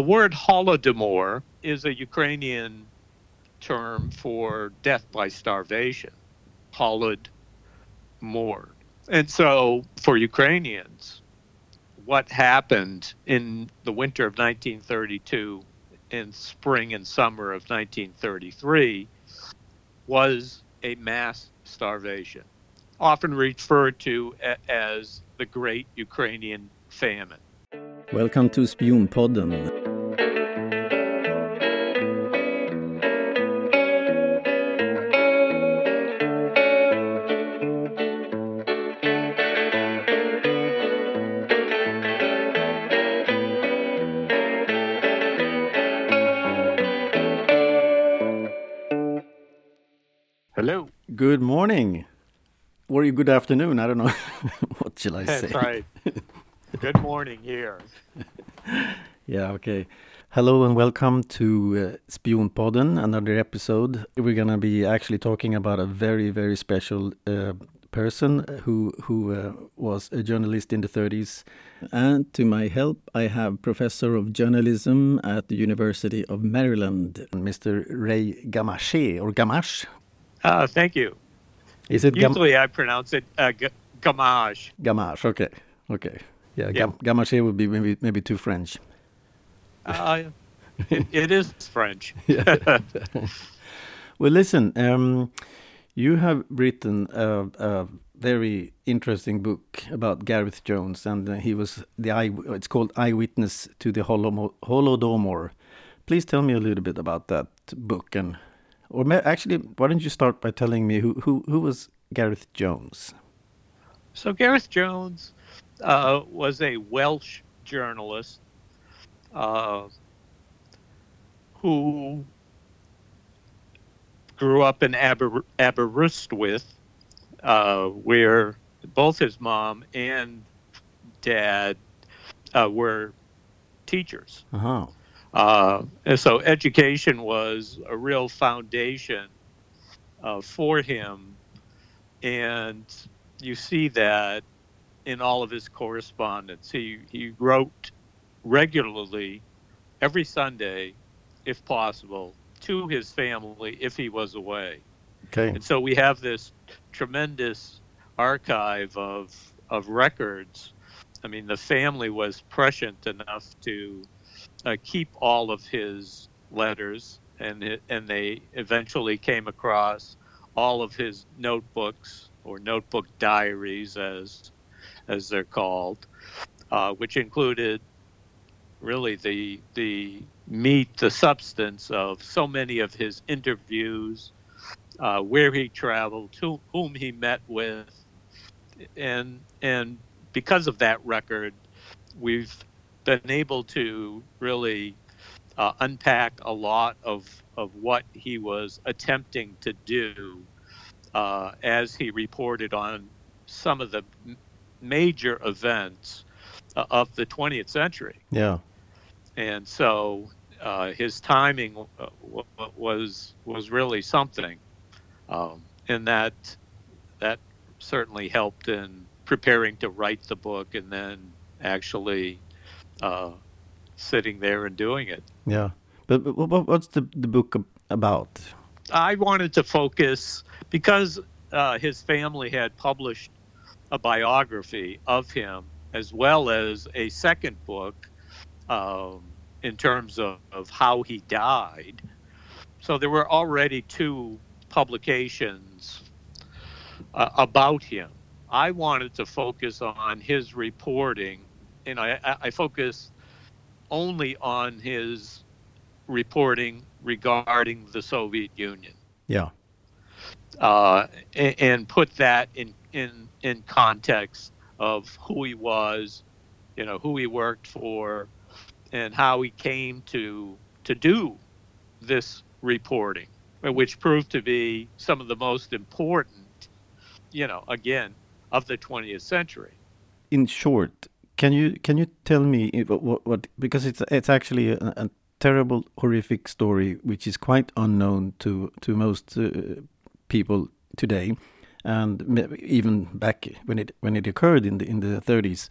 the word holodomor is a Ukrainian term for death by starvation. Holodomor. And so for Ukrainians, what happened in the winter of 1932 and spring and summer of 1933 was a mass starvation, often referred to as the Great Ukrainian Famine. Welcome to Spionpodden. Good morning. Or good afternoon. I don't know. what shall I say? That's right. Good morning here. Yeah, okay. Hello and welcome to uh, Spionpodden, another episode. We're going to be actually talking about a very, very special uh, person who who uh, was a journalist in the 30s. And to my help, I have professor of journalism at the University of Maryland, Mr. Ray Gamache or Gamache. Uh, thank you. Is it Gam- Usually I pronounce it uh, g- gamage. Gamache? Okay, okay. Yeah, Yeah. Gam- Gamache would be maybe maybe too French. Uh, it, it is French. Well, listen, um, you have written a, a very interesting book about Gareth Jones, and uh, he was the eye. It's called Eyewitness to the Holomo- Holodomor. Please tell me a little bit about that book, and or actually, why don't you start by telling me who who, who was Gareth Jones? So Gareth Jones uh, was a Welsh journalist uh, who grew up in Aber- Aberystwyth, uh, where both his mom and dad uh, were teachers. Uh huh. Uh, and so education was a real foundation uh, for him. And you see that in all of his correspondence. He, he wrote regularly every Sunday, if possible, to his family if he was away. Okay. And so we have this tremendous archive of of records. I mean, the family was prescient enough to uh, keep all of his letters, and it, and they eventually came across all of his notebooks or notebook diaries, as as they're called, uh, which included really the the meat, the substance of so many of his interviews, uh, where he traveled, who, whom he met with, and and because of that record, we've been able to really uh, unpack a lot of of what he was attempting to do uh, as he reported on some of the major events uh, of the 20th century Yeah. and so uh, his timing uh, w- w- was was really something, um, and that that certainly helped in preparing to write the book and then actually uh, sitting there and doing it. Yeah. But, but what's the the book about? I wanted to focus because uh, his family had published a biography of him as well as a second book um, in terms of, of how he died. So there were already two publications uh, about him. I wanted to focus on his reporting, and I, I- I focus only on his reporting regarding the Soviet Union Yeah. uh, and, and put that in, in in context of who he was, you know, who he worked for, and how he came to to do this reporting, which proved to be some of the most important, you know, again of the 20th century. in short, can you can you tell me what, what because it's it's actually a, a terrible, horrific story which is quite unknown to to most uh, people today, and even back when it when it occurred in the in the 30s.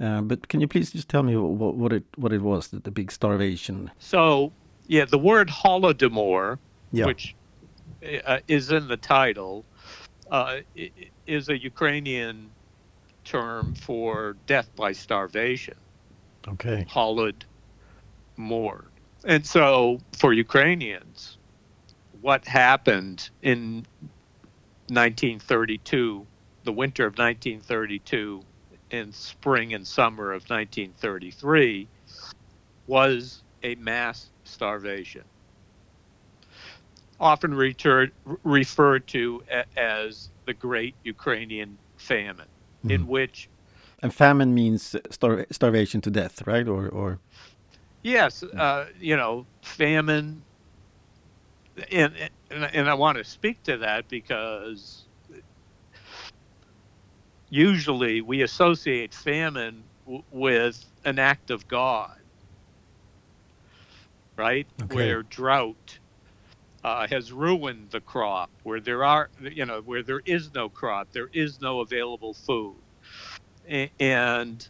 Uh, but can you please just tell me what, what it what it was, the, the big starvation? So, yeah, the word Holodomor, Yeah. which uh, is in the title, uh, is a Ukrainian term for death by starvation. Okay. Holodomor. And so, for Ukrainians, what happened in 1932, the winter of 1932, and spring and summer of 1933, was a mass starvation, often referred to as the Great Ukrainian Famine, in which And famine means star starvation to death, right? Or or Yes, uh, you know, famine, and and, and I want to speak to that because usually we associate famine w- with an act of God, right? Okay. Where drought uh, has ruined the crop, where there are, you know, where there is no crop, there is no available food, and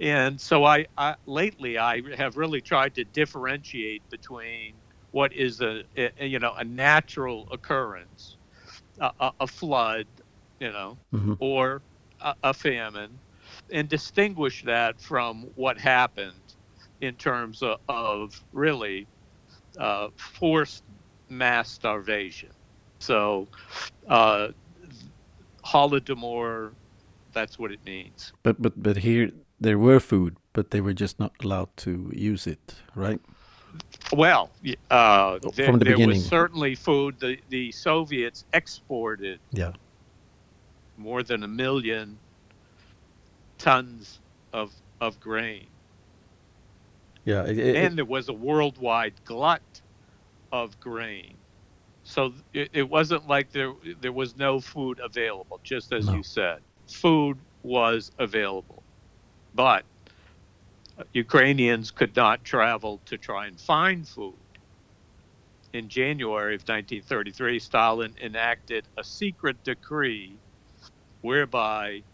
and so I, I lately I have really tried to differentiate between what is a, a you know a natural occurrence, a, a, flood, you know, Mhm. or a, a famine, and distinguish that from what happened in terms of, of really uh, forced mass starvation. So, uh, Holodomor, that's what it means. but but but here there were food, but they were just not allowed to use it, right? Well, uh, there, From the there beginning. was certainly food. The, the Soviets exported Yeah. more than a million tons of, of grain. Yeah. it- it- and there was a worldwide glut of grain. So it, it wasn't like there there was no food available, just as No. you said. Food was available, but uh, Ukrainians could not travel to try and find food. In January of 1933, Stalin enacted a secret decree whereby,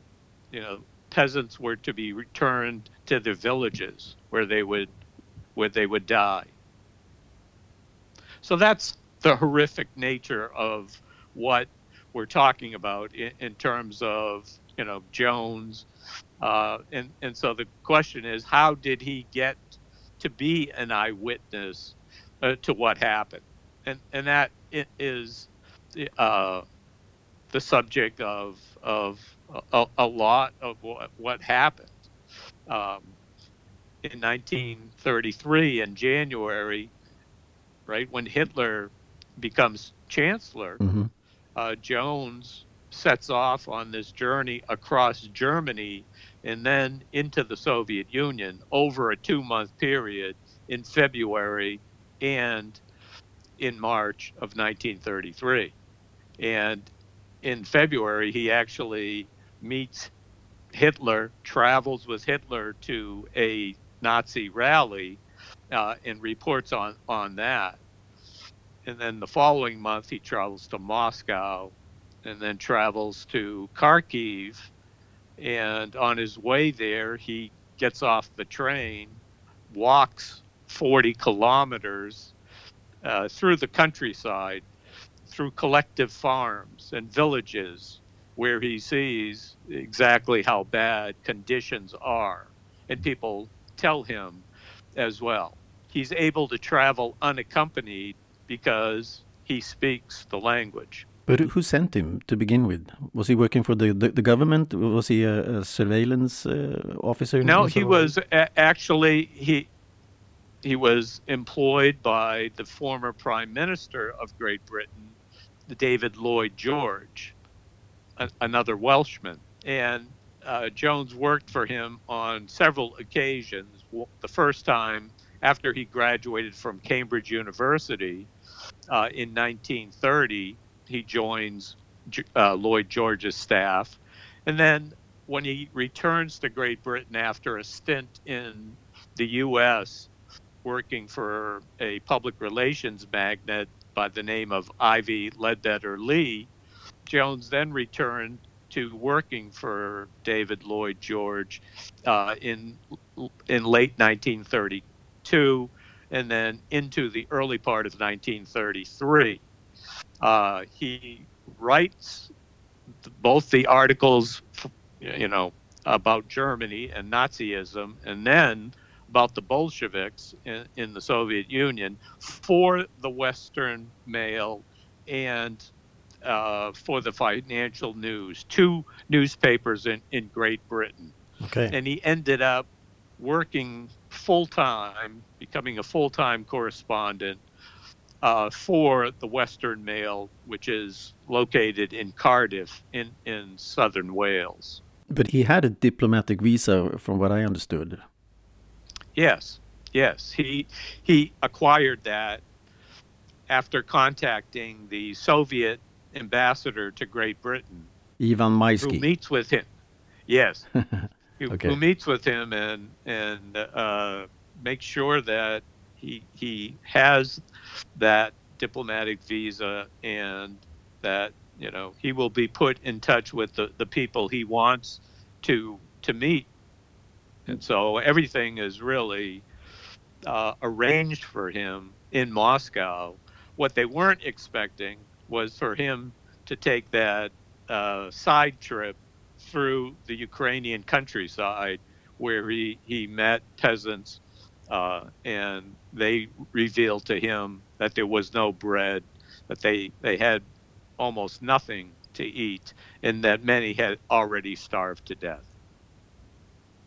you know, peasants were to be returned to their villages where they would where they would die. So that's the horrific nature of what we're talking about in, in terms of you know Jones, uh, and and so the question is, how did he get to be an eyewitness uh, to what happened, and and that i- uh, the subject of of a, a lot of what what happened. Um, in 1933 in January, right when Hitler becomes chancellor, Mhm. uh, Jones sets off on this journey across Germany and then into the Soviet Union over a two month period in February and in March of 1933. And in February, he actually meets Hitler, travels with Hitler to a Nazi rally, uh, and reports on, on that. And then the following month, he travels to Moscow and then travels to Kharkiv. And on his way there, he gets off the train, walks 40 kilometers uh, through the countryside, through collective farms and villages where he sees exactly how bad conditions are. And people tell him as well. He's able to travel unaccompanied because he speaks the language. But who sent him to begin with? Was he working for the the, the government? Was he a, a surveillance uh, officer? No, he was actually he he was employed by the former prime minister of Great Britain, David Lloyd George, a, another Welshman, and uh, Jones worked for him on several occasions. The first time after he graduated from Cambridge University uh, in 1930, he joins uh, Lloyd George's staff, and then when he returns to Great Britain after a stint in the U.S. working for a public relations magnate by the name of Ivy Ledbetter Lee, Jones then returned to working for David Lloyd George uh, in in late 1932, and then into the early part of 1933. Uh, he writes both the articles, you know, about Germany and Nazism, and then about the Bolsheviks in, in the Soviet Union for the Western Mail and uh, for the financial news, two newspapers in, in Great Britain. Okay. And he ended up working full time, becoming a full time correspondent uh, for the Western Mail, which is located in Cardiff in, in southern Wales. But he had a diplomatic visa, from what I understood. Yes, yes. He he acquired that after contacting the Soviet ambassador to Great Britain, Ivan Maisky, who meets with him. Yes, okay. who meets with him and and uh, makes sure that he he has that diplomatic visa and that you know he will be put in touch with the, the people he wants to to meet and so everything is really uh, arranged for him in Moscow. What they weren't expecting was for him to take that uh, side trip through the Ukrainian countryside where he, he met peasants uh, and they revealed to him that there was no bread, that they, they had almost nothing to eat, and that many had already starved to death.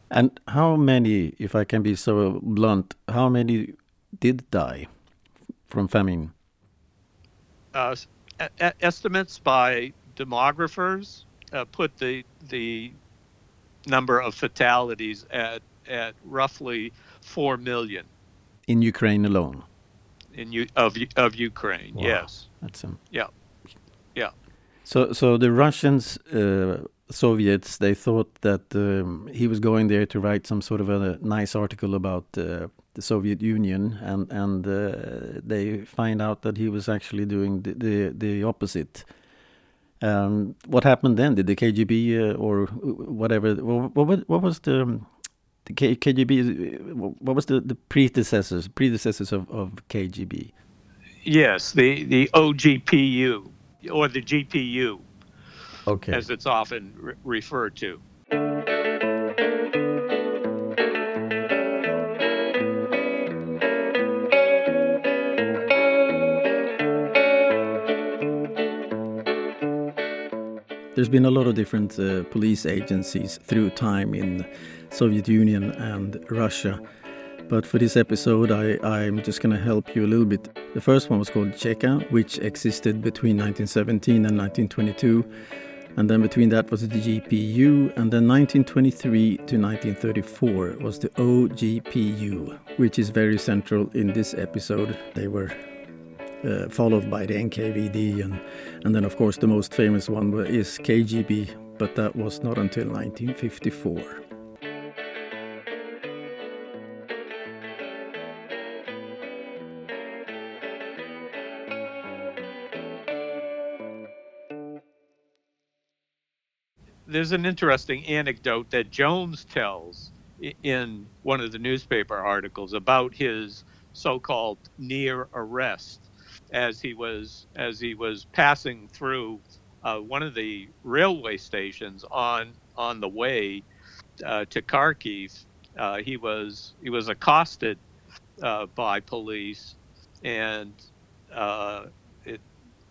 And how many, if I can be so blunt, how many did die from famine? Uh, estimates by demographers uh, put the the number of fatalities at at roughly four million in Ukraine alone. In U- of of Ukraine, wow. yes. That's um, yeah, yeah. So so the Russians uh, Soviets, they thought that um, he was going there to write some sort of a nice article about uh, the Soviet Union, and and uh, they find out that he was actually doing the the, the opposite. Um, what happened then? Did the KGB uh, or whatever? What, what, what was the the K, KGB? What was the, the predecessors predecessors of, of KGB? Yes, the the OGPU or the GPU okay. as it's often re- referred to. There's been a lot of different uh, police agencies through time in Soviet Union and Russia. But for this episode, I, am just going to help you a little bit. The first one was called Cheka, which existed between 1917 and 1922 and then between that was the GPU, and then 1923 to 1934 was the OGPU, which is very central in this episode. They were uh, followed by the NKVD, and, and then, of course, the most famous one is KGB, but that was not until 1954. there's an interesting anecdote that Jones tells in one of the newspaper articles about his so-called near arrest as he was as he was passing through uh, one of the railway stations on on the way uh, to Kharkiv. Uh, he was he was accosted uh, by police, and uh, it,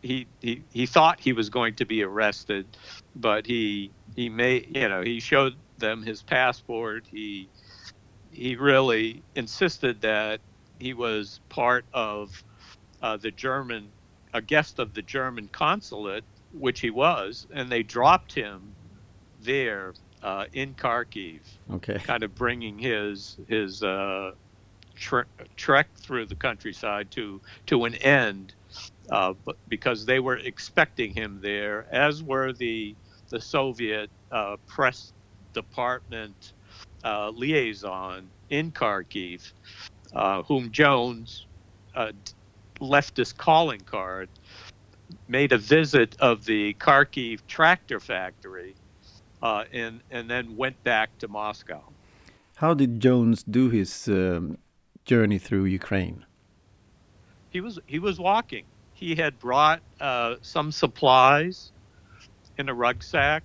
he he he thought he was going to be arrested, but he he made you know he showed them his passport. He he really insisted that he was part of uh, the German, a guest of the German consulate, which he was, and they dropped him there uh, in Kharkiv. Okay. Kind of bringing his his uh, tre- trek through the countryside to to an end, uh, but because they were expecting him there, as were the the Soviet uh, press department uh, liaison in Kharkiv, uh, whom Jones left his calling card, made a visit of the Kharkiv tractor factory uh, and and then went back to Moscow. How did Jones do his um, journey through Ukraine? He was he was walking. He had brought uh, some supplies in a rucksack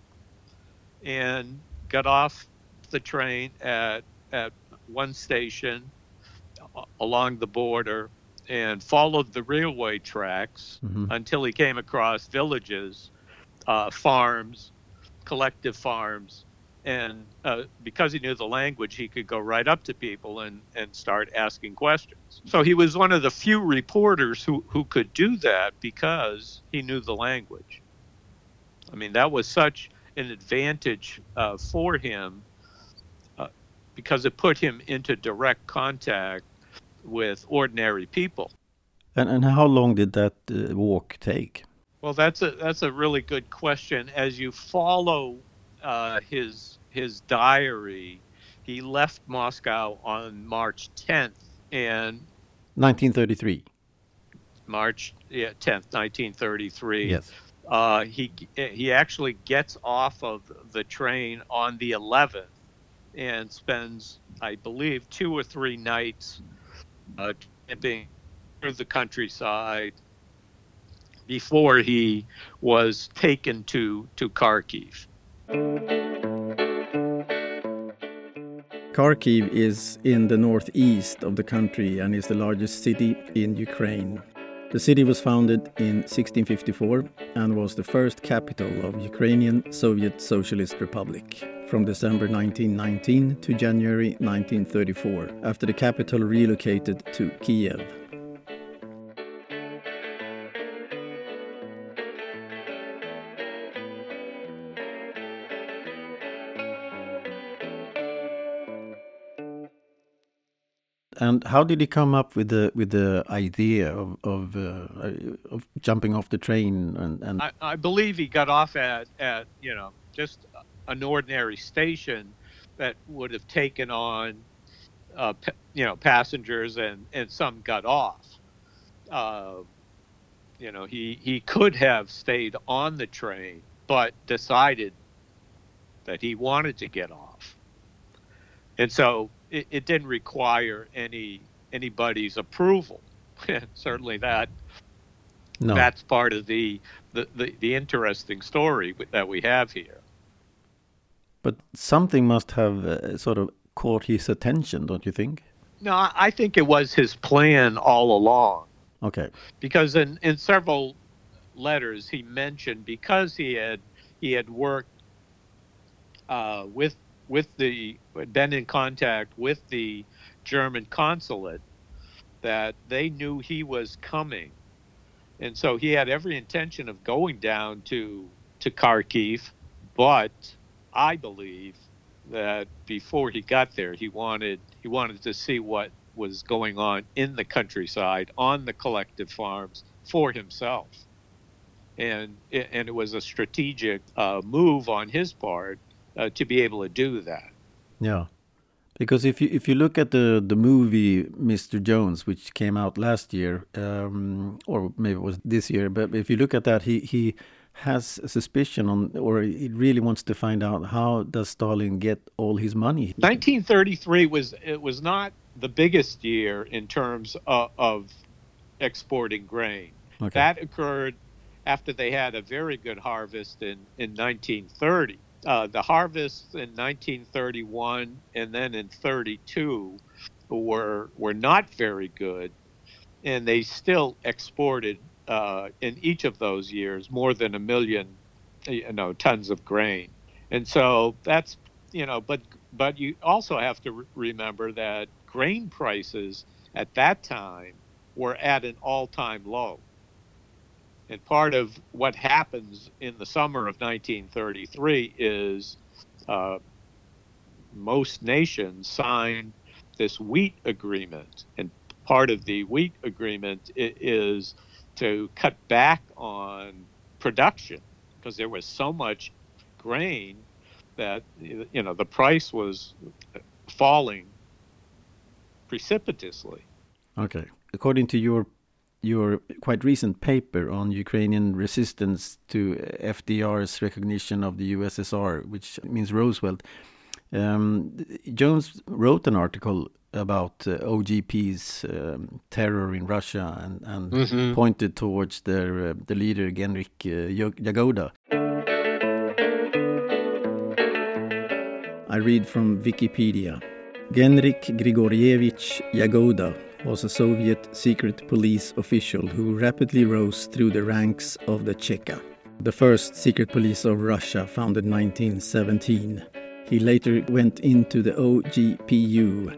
and got off the train at at one station along the border and followed the railway tracks mm-hmm. until he came across villages, uh, farms, collective farms, and uh, because he knew the language, he could go right up to people and, and start asking questions. So he was one of the few reporters who, who could do that because he knew the language. I mean, that was such an advantage uh, for him uh, because it put him into direct contact with ordinary people. And, and how long did that uh, walk take? Well, that's a that's a really good question. As you follow uh, his his diary, he left Moscow on March 10th, and 1933. March yeah, 10th, 1933. Yes. Uh, he he actually gets off of the train on the 11th and spends, I believe, two or three nights uh, camping through the countryside before he was taken to to Kharkiv. Kharkiv is in the northeast of the country and is the largest city in Ukraine. The city was founded in 1654 and was the first capital of Ukrainian Soviet Socialist Republic from December 1919 to January 1934 after the capital relocated to Kiev. And how did he come up with the with the idea of of, uh, of jumping off the train? And, and I, I, believe he got off at at you know just an ordinary station that would have taken on uh, you know passengers and and some got off. Uh, you know he he could have stayed on the train, but decided that he wanted to get off, and so it, it didn't require any anybody's approval. Certainly that no. that's part of the, the, the, the interesting story that we have here. But something must have uh, sort of caught his attention, don't you think? No, I think it was his plan all along. Okay. Because in, in several letters he mentioned because he had he had worked uh, with with the been in contact with the German consulate that they knew he was coming, and so he had every intention of going down to to Kharkiv, but I believe that before he got there, he wanted he wanted to see what was going on in the countryside on the collective farms for himself, and and it was a strategic uh, move on his part uh, to be able to do that. Yeah, because if you if you look at the the movie Mr. Jones, which came out last year, um, or maybe it was this year, but if you look at that, he he has a suspicion on, or he really wants to find out how does Stalin get all his money. 1933 was it was not the biggest year in terms of, of exporting grain. Okay. That occurred after they had a very good harvest in, in 1930 uh, the harvests in 1931 and then in 32 were were not very good, and they still exported uh, in each of those years more than a million, you know, tons of grain, and so that's you know, but but you also have to re- remember that grain prices at that time were at an all-time low. And part of what happens in the summer of 1933 is uh, most nations sign this wheat agreement. And part of the wheat agreement is to cut back on production because there was so much grain that you know the price was falling precipitously. Okay, according to your your quite recent paper on Ukrainian resistance to FDR's recognition of the USSR, which means Roosevelt. Um, Jones wrote an article about uh, OGP's um, terror in Russia and, and mm -hmm. pointed towards their uh, the leader Genrik uh, Yagoda. I read from Wikipedia. Genrik Grigorievich Yagoda was a Soviet secret police official who rapidly rose through the ranks of the Cheka, the first secret police of Russia founded in 1917. He later went into the OGPU.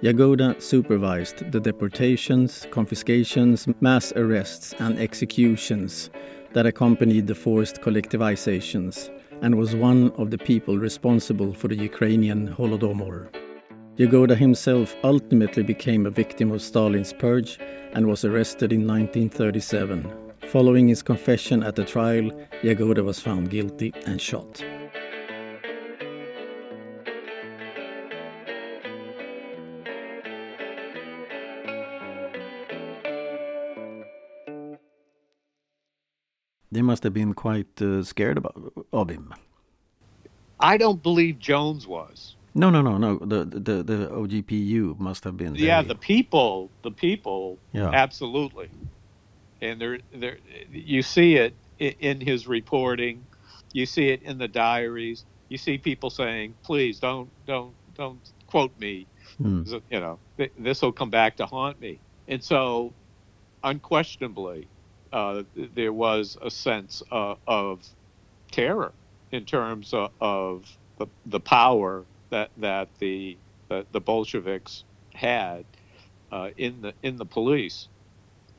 Yagoda supervised the deportations, confiscations, mass arrests, and executions that accompanied the forced collectivizations and was one of the people responsible for the Ukrainian Holodomor. Yagoda himself ultimately became a victim of Stalin's purge and was arrested in 1937. Following his confession at the trial, Yagoda was found guilty and shot. They must have been quite uh, scared about, of him. I don't believe Jones was. No, no, no, no. The the the OGPU must have been. Yeah, the people, the people. Yeah, absolutely. And there, there, you see it in his reporting. You see it in the diaries. You see people saying, "Please don't, don't, don't quote me." Hmm. You know, this will come back to haunt me. And so, unquestionably, uh, there was a sense uh, of terror in terms of, of the, the power that that the the, the Bolsheviks had uh, in the in the police.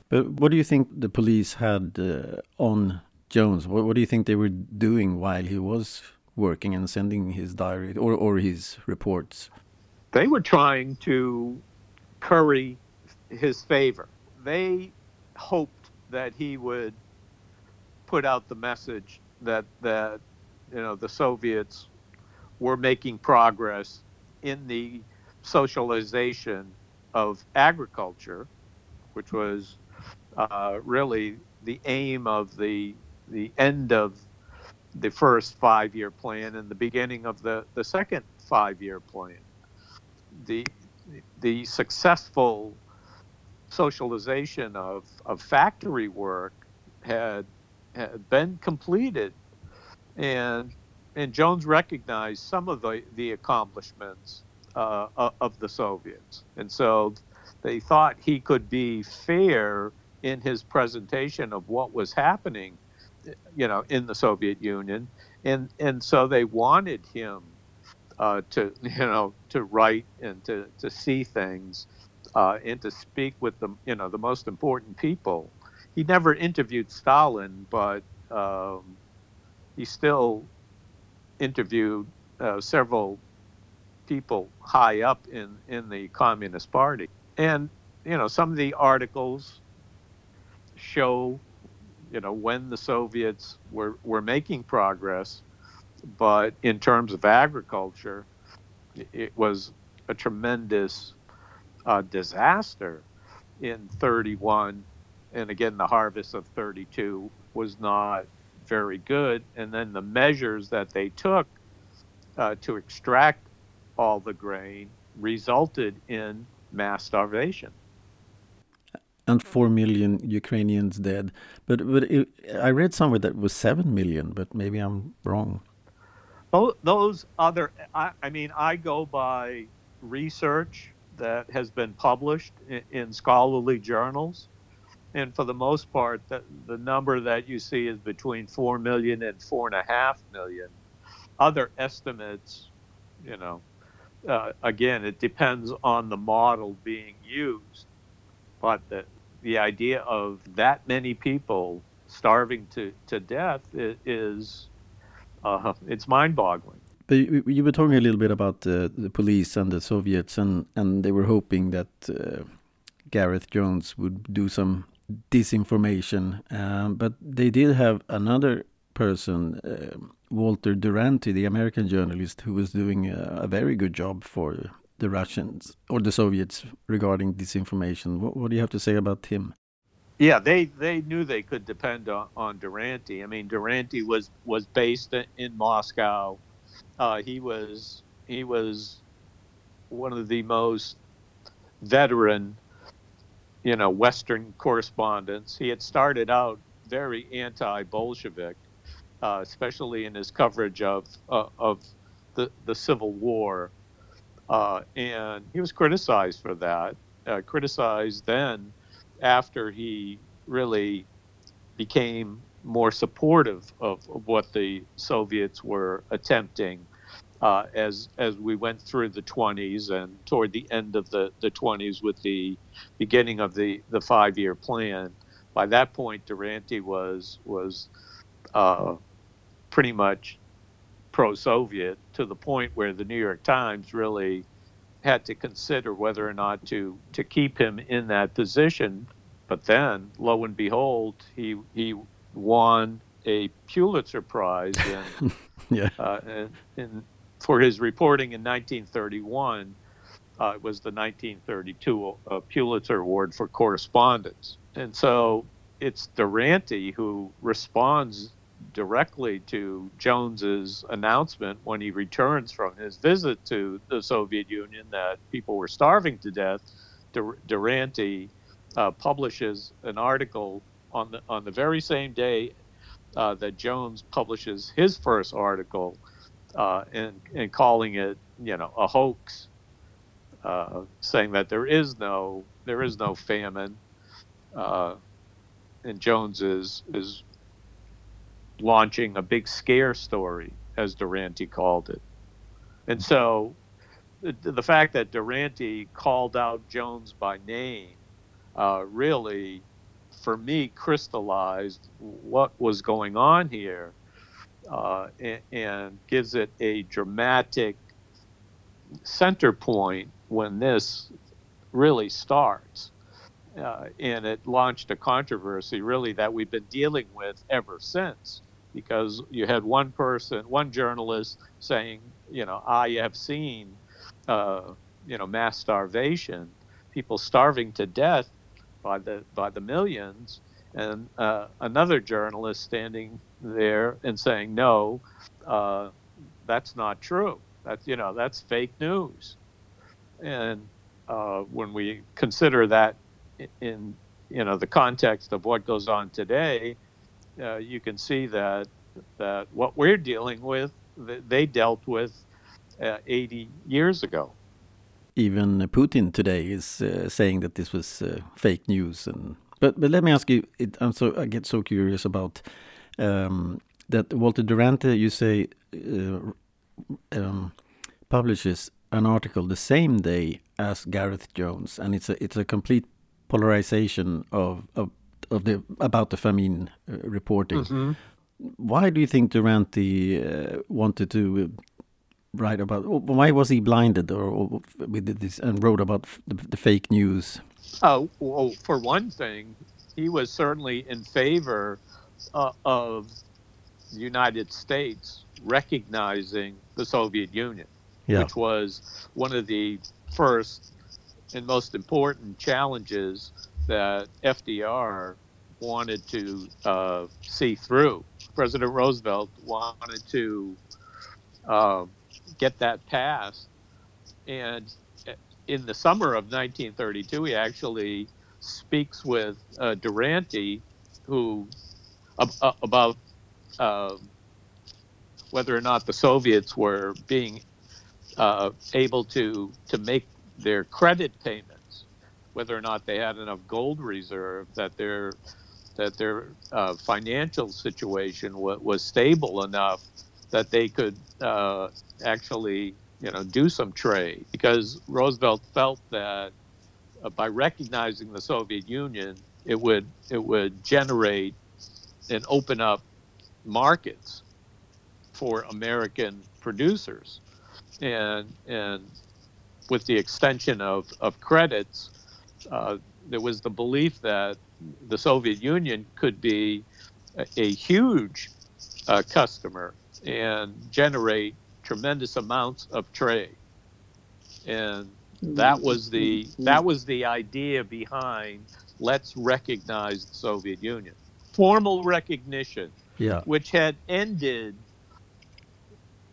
But what do you think the police had uh, on Jones? What, what do you think they were doing while he was working and sending his diary or or his reports? They were trying to curry his favor. They hoped that he would put out the message that that you know the Soviets were making progress in the socialization of agriculture, which was uh, really the aim of the the end of the first five year plan and the beginning of the, the second five year plan. The the successful socialization of, of factory work had had been completed and and Jones recognized some of the, the accomplishments uh, of the Soviets. And so they thought he could be fair in his presentation of what was happening, you know, in the Soviet Union. And, and so they wanted him uh, to, you know, to write and to, to see things uh, and to speak with the, you know, the most important people. He never interviewed Stalin, but um, he still interviewed uh, several people high up in, in the Communist Party. And, you know, some of the articles show, you know, when the Soviets were, were making progress, but in terms of agriculture, it was a tremendous uh, disaster in 31. And again, the harvest of 32 was not very good. And then the measures that they took uh, to extract all the grain resulted in mass starvation. And four million Ukrainians dead. But but it, I read somewhere that was seven million. But maybe I'm wrong. Those other, I, I mean, I go by research that has been published in, scholarly journals and for the most part, the, the number that you see is between four million and four and a half million. Other estimates, you know, uh, again, it depends on the model being used, but the the idea of that many people starving to, to death is uh, it's mind-boggling. But you, you, were talking a little bit about uh, the police and the Soviets, and, and they were hoping that uh, Gareth Jones would do some disinformation. Um, but they did have another person, uh, Walter Duranty, the American journalist, who was doing a, a, very good job for the Russians or the Soviets regarding disinformation. What, what do you have to say about him? Yeah, they, they knew they could depend on, on Duranty. I mean, Duranty was was based in Moscow. Uh, he was he was one of the most veteran, you know, Western correspondents. He had started out very anti-Bolshevik, uh, especially in his coverage of uh, of the the Civil War, uh, and he was criticized for that. Uh, criticized then after he really became more supportive of, of what the Soviets were attempting uh, as as we went through the 20s and toward the end of the, the 20s with the beginning of the, the five year plan. By that point, Duranty was was uh, pretty much pro-Soviet to the point where the New York Times really had to consider whether or not to to keep him in that position. But then, lo and behold, he he won a Pulitzer Prize in, yeah. uh, in, in, for his reporting in 1931. Uh, it was the 1932 uh, Pulitzer Award for correspondence, and so it's Duranty who responds directly to Jones's announcement when he returns from his visit to the Soviet Union that people were starving to death. Dur- Duranty uh, publishes an article on the on the very same day uh, that Jones publishes his first article, uh, and and calling it you know a hoax, uh, saying that there is no there is no famine, uh, and Jones is is launching a big scare story, as Duranty called it. And so the, fact that Duranty called out Jones by name uh, really, for me, crystallized what was going on here uh, and, and gives it a dramatic center point when this really starts. Uh, and it launched a controversy really that we've been dealing with ever since because you had one person, one journalist saying, you know, I have seen, uh, you know, mass starvation, people starving to death by the by the millions, and uh, another journalist standing there and saying, no, uh, that's not true. That's you know that's fake news, and uh, when we consider that in you know the context of what goes on today, uh, you can see that that what we're dealing with, they dealt with uh, 80 years ago. Even Putin today is uh, saying that this was uh, fake news, and but but let me ask you. It, I'm so I get so curious about um, that Walter Duranty. You say uh, um, publishes an article the same day as Gareth Jones, and it's a it's a complete polarization of of of the about the famine uh, reporting. Mm -hmm. Why do you think Duranty uh, wanted to uh, write about? Why was he blinded, or, or with this and wrote about the, the fake news? Oh, well, for one thing, he was certainly in favor uh, of the United States recognizing the Soviet Union, yeah. which was one of the first and most important challenges that FDR wanted to uh, see through. President Roosevelt wanted to uh, get that passed, and in the summer of 1932, he actually speaks with uh, Duranty, who uh, about um, whether or not the Soviets were being uh, able to to make their credit payments, whether or not they had enough gold reserve, that their that their uh, financial situation w- was stable enough that they could uh, actually, you know, do some trade. Because Roosevelt felt that uh, by recognizing the Soviet Union, it would it would generate and open up markets for American producers, and and with the extension of of credits, uh, there was the belief that the Soviet Union could be a, a huge uh, customer and generate tremendous amounts of trade. And That was the that was the idea behind let's recognize the Soviet Union. Formal recognition, Yeah. which had ended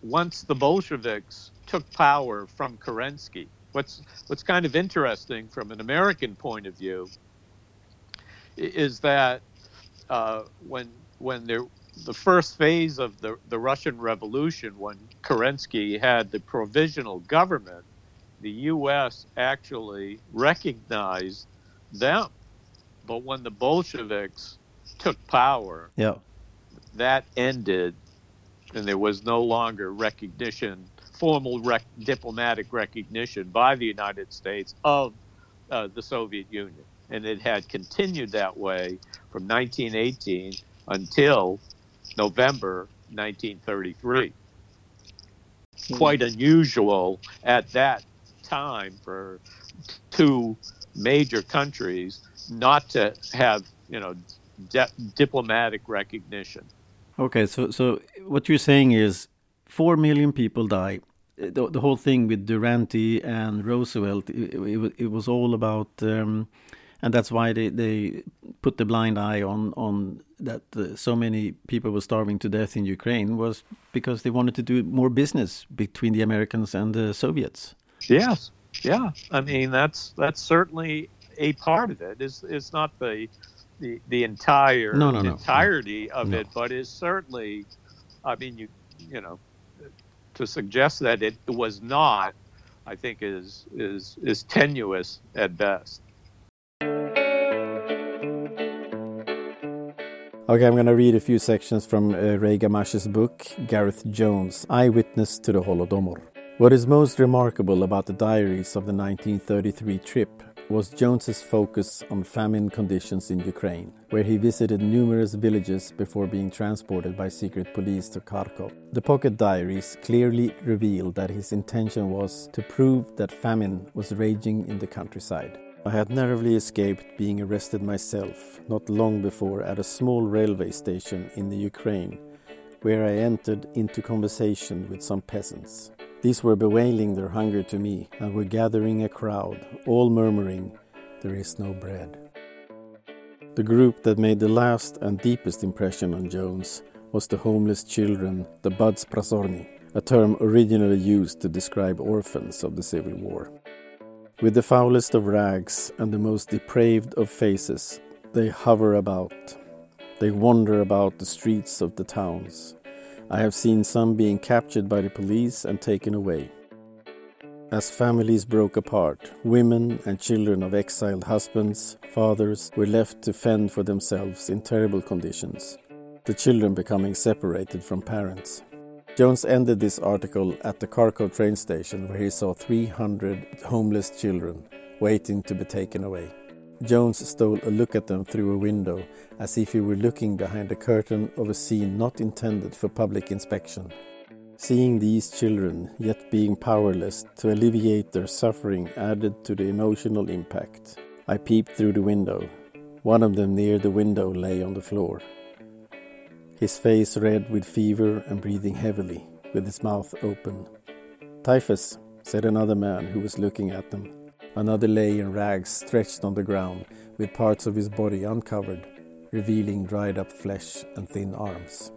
once the Bolsheviks took power from Kerensky. What's what's kind of interesting from an American point of view is that uh, when when there the first phase of the, the Russian Revolution, when Kerensky had the provisional government, the U.S. actually recognized them. But when the Bolsheviks took power, Yeah. that ended, and there was no longer recognition, formal rec- diplomatic recognition by the United States of uh, the Soviet Union. And it had continued that way from 1918 until November 1933. Quite unusual at that time for two major countries not to have, you know, di- diplomatic recognition. Okay, so so what you're saying is four million people die. The, the whole thing with Duranty and Roosevelt, it, it, it was all about, um, and that's why they, they put the blind eye on on that uh, so many people were starving to death in Ukraine was because they wanted to do more business between the Americans and the Soviets. Yes. Yeah. I mean, that's that's certainly a part of it. Is it's not the the the entire No, no, no. entirety of No. it, but is certainly. I mean, you you know, to suggest that it was not, I think is is is tenuous at best. Okay, I'm going to read a few sections from uh, Ray Gamache's book, Gareth Jones, Eyewitness to the Holodomor. What is most remarkable about the diaries of the 1933 trip was Jones's focus on famine conditions in Ukraine, where he visited numerous villages before being transported by secret police to Kharkov. The pocket diaries clearly reveal that his intention was to prove that famine was raging in the countryside. I had narrowly escaped being arrested myself not long before at a small railway station in the Ukraine, where I entered into conversation with some peasants. These were bewailing their hunger to me and were gathering a crowd, all murmuring, There is no bread. The group that made the last and deepest impression on Jones was the homeless children, the besprizorny, a term originally used to describe orphans of the Civil War. With the foulest of rags and the most depraved of faces, they hover about. They wander about the streets of the towns. I have seen some being captured by the police and taken away. As families broke apart, women and children of exiled husbands, fathers were left to fend for themselves in terrible conditions, the children becoming separated from parents. Jones ended this article at the Kharkov train station where he saw 300 homeless children waiting to be taken away. Jones stole a look at them through a window as if he were looking behind the curtain of a scene not intended for public inspection. Seeing these children, yet being powerless to alleviate their suffering, added to the emotional impact. I peeped through the window. One of them near the window lay on the floor his face red with fever and breathing heavily, with his mouth open. Typhus, said another man who was looking at them. Another lay in rags stretched on the ground, with parts of his body uncovered, revealing dried up flesh and thin arms.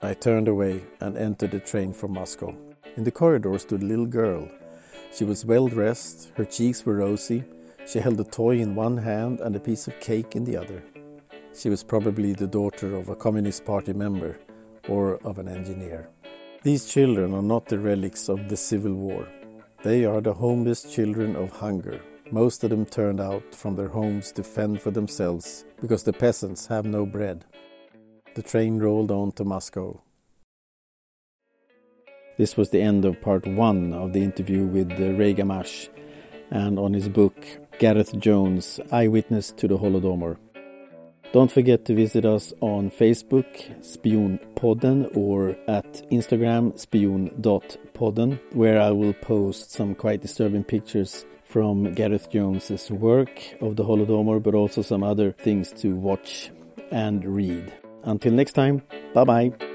I turned away and entered the train for Moscow. In the corridor stood a little girl. She was well dressed, her cheeks were rosy, she held a toy in one hand and a piece of cake in the other. She was probably the daughter of a Communist Party member or of an engineer. These children are not the relics of the Civil War. They are the homeless children of hunger. Most of them turned out from their homes to fend for themselves because the peasants have no bread. The train rolled on to Moscow. This was the end of part one of the interview with Ray Gamache and on his book Gareth Jones, Eyewitness to the Holodomor. Don't forget to visit us on Facebook, Spionpodden, or at Instagram, spion.podden, where I will post some quite disturbing pictures from Gareth Jones's work of the Holodomor, but also some other things to watch and read. Until next time, bye bye.